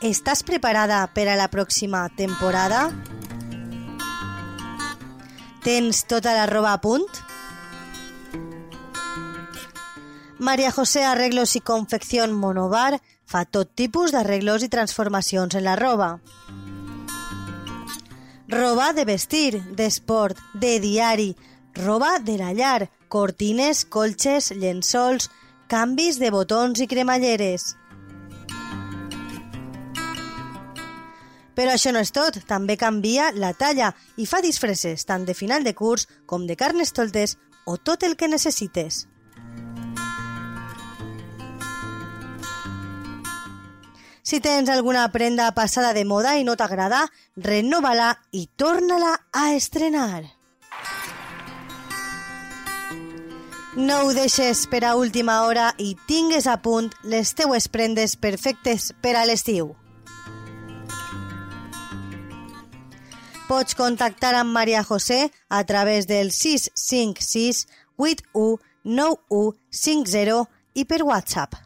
Estàs preparada per a la pròxima temporada? Tens tota la roba a punt? Maria José Arreglos i Confección Monobar fa tot tipus d'arreglos i transformacions en la roba. Roba de vestir, d'esport, de diari, roba de la llar, cortines, colxes, llençols, canvis de botons i cremalleres. Però això no és tot, també canvia la talla i fa disfresses tant de final de curs com de carnestoltes o tot el que necessites. Si tens alguna prenda passada de moda i no t'agrada, renova-la i torna-la a estrenar. No ho deixes per a última hora i tingues a punt les teues prendes perfectes per a l'estiu. Pots contactar amb Maria José a través del 656 81 9150 i per WhatsApp.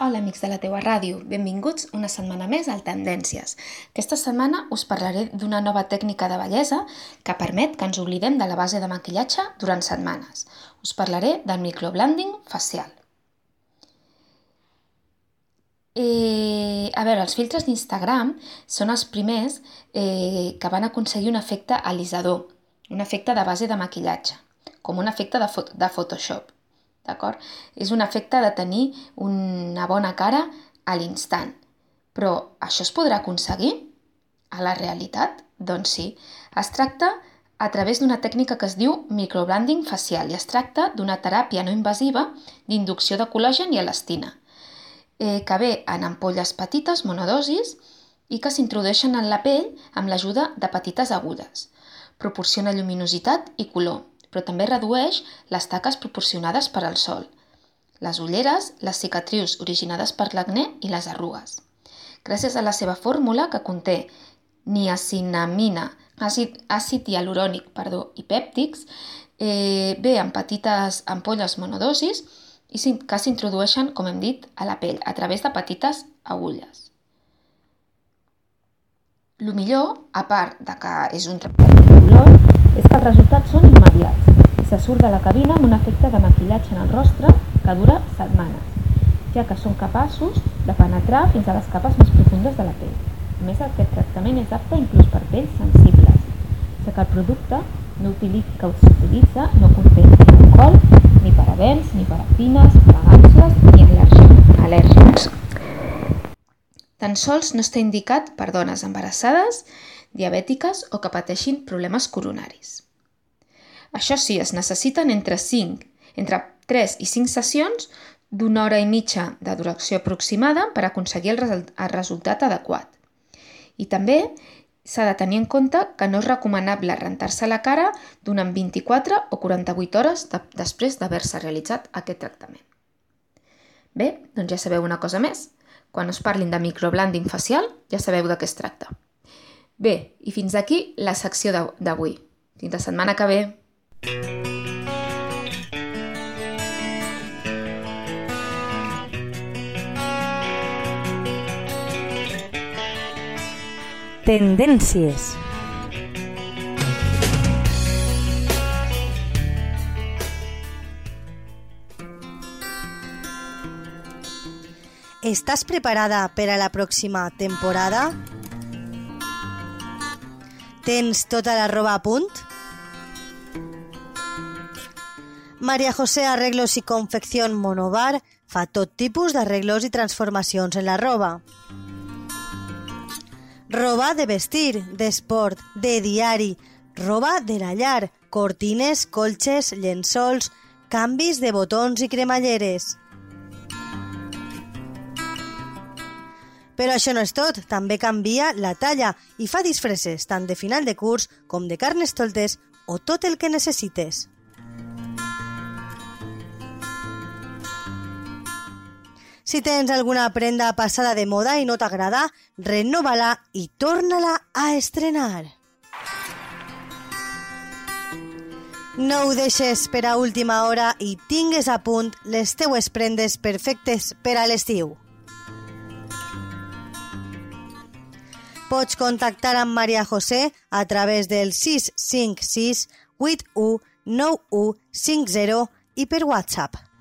Hola amics de la teua ràdio, benvinguts una setmana més al Tendències. Aquesta setmana us parlaré d'una nova tècnica de bellesa que permet que ens oblidem de la base de maquillatge durant setmanes. Us parlaré del microblending facial. Eh, a veure, els filtres d'Instagram són els primers eh, que van aconseguir un efecte alisador, un efecte de base de maquillatge, com un efecte de, fo de Photoshop d'acord? És un efecte de tenir una bona cara a l'instant. Però això es podrà aconseguir a la realitat? Doncs sí. Es tracta a través d'una tècnica que es diu microblending facial i es tracta d'una teràpia no invasiva d'inducció de col·làgen i elastina, eh, que ve en ampolles petites, monodosis, i que s'introdueixen en la pell amb l'ajuda de petites agudes. Proporciona lluminositat i color però també redueix les taques proporcionades per al sol, les ulleres, les cicatrius originades per l'acné i les arrugues. Gràcies a la seva fórmula, que conté niacinamina, àcid, àcid hialurònic perdó, i pèptics, eh, ve en petites ampolles monodosis i que s'introdueixen, com hem dit, a la pell a través de petites agulles. El millor, a part de que és un tractament de dolor, és que els resultats són immediats se surt de la cabina amb un efecte de maquillatge en el rostre que dura setmanes, ja que són capaços de penetrar fins a les capes més profundes de la pell. A més, aquest tractament és apte inclús per pells sensibles, ja que el producte no utilitza, que s'utilitza no conté alcohol, ni parabens, ni parafines, fragàncies ni al·lèrgics. Tan sols no està indicat per dones embarassades diabètiques o que pateixin problemes coronaris. Això sí, es necessiten entre 5, entre 3 i 5 sessions d'una hora i mitja de duració aproximada per aconseguir el resultat adequat. I també s'ha de tenir en compte que no és recomanable rentar-se la cara durant 24 o 48 hores de, després d'haver-se realitzat aquest tractament. Bé, doncs ja sabeu una cosa més. Quan us parlin de microblending facial, ja sabeu de què es tracta. Bé, i fins aquí la secció d'avui. Fins la setmana que ve. Tendències. Estàs preparada per a la pròxima temporada? Tens tota la roba a punt? Maria José Arreglos i Confección Monobar fa tot tipus d'arreglos i transformacions en la roba. Roba de vestir, d'esport, de diari, roba de la llar, cortines, colxes, llençols, canvis de botons i cremalleres. Però això no és tot, també canvia la talla i fa disfresses tant de final de curs com de carnestoltes o tot el que necessites. Si tens alguna prenda passada de moda i no t'agrada, renova-la i torna-la a estrenar. No ho deixes per a última hora i tingues a punt les teues prendes perfectes per a l'estiu. Pots contactar amb Maria José a través del 656 81 9150 i per WhatsApp.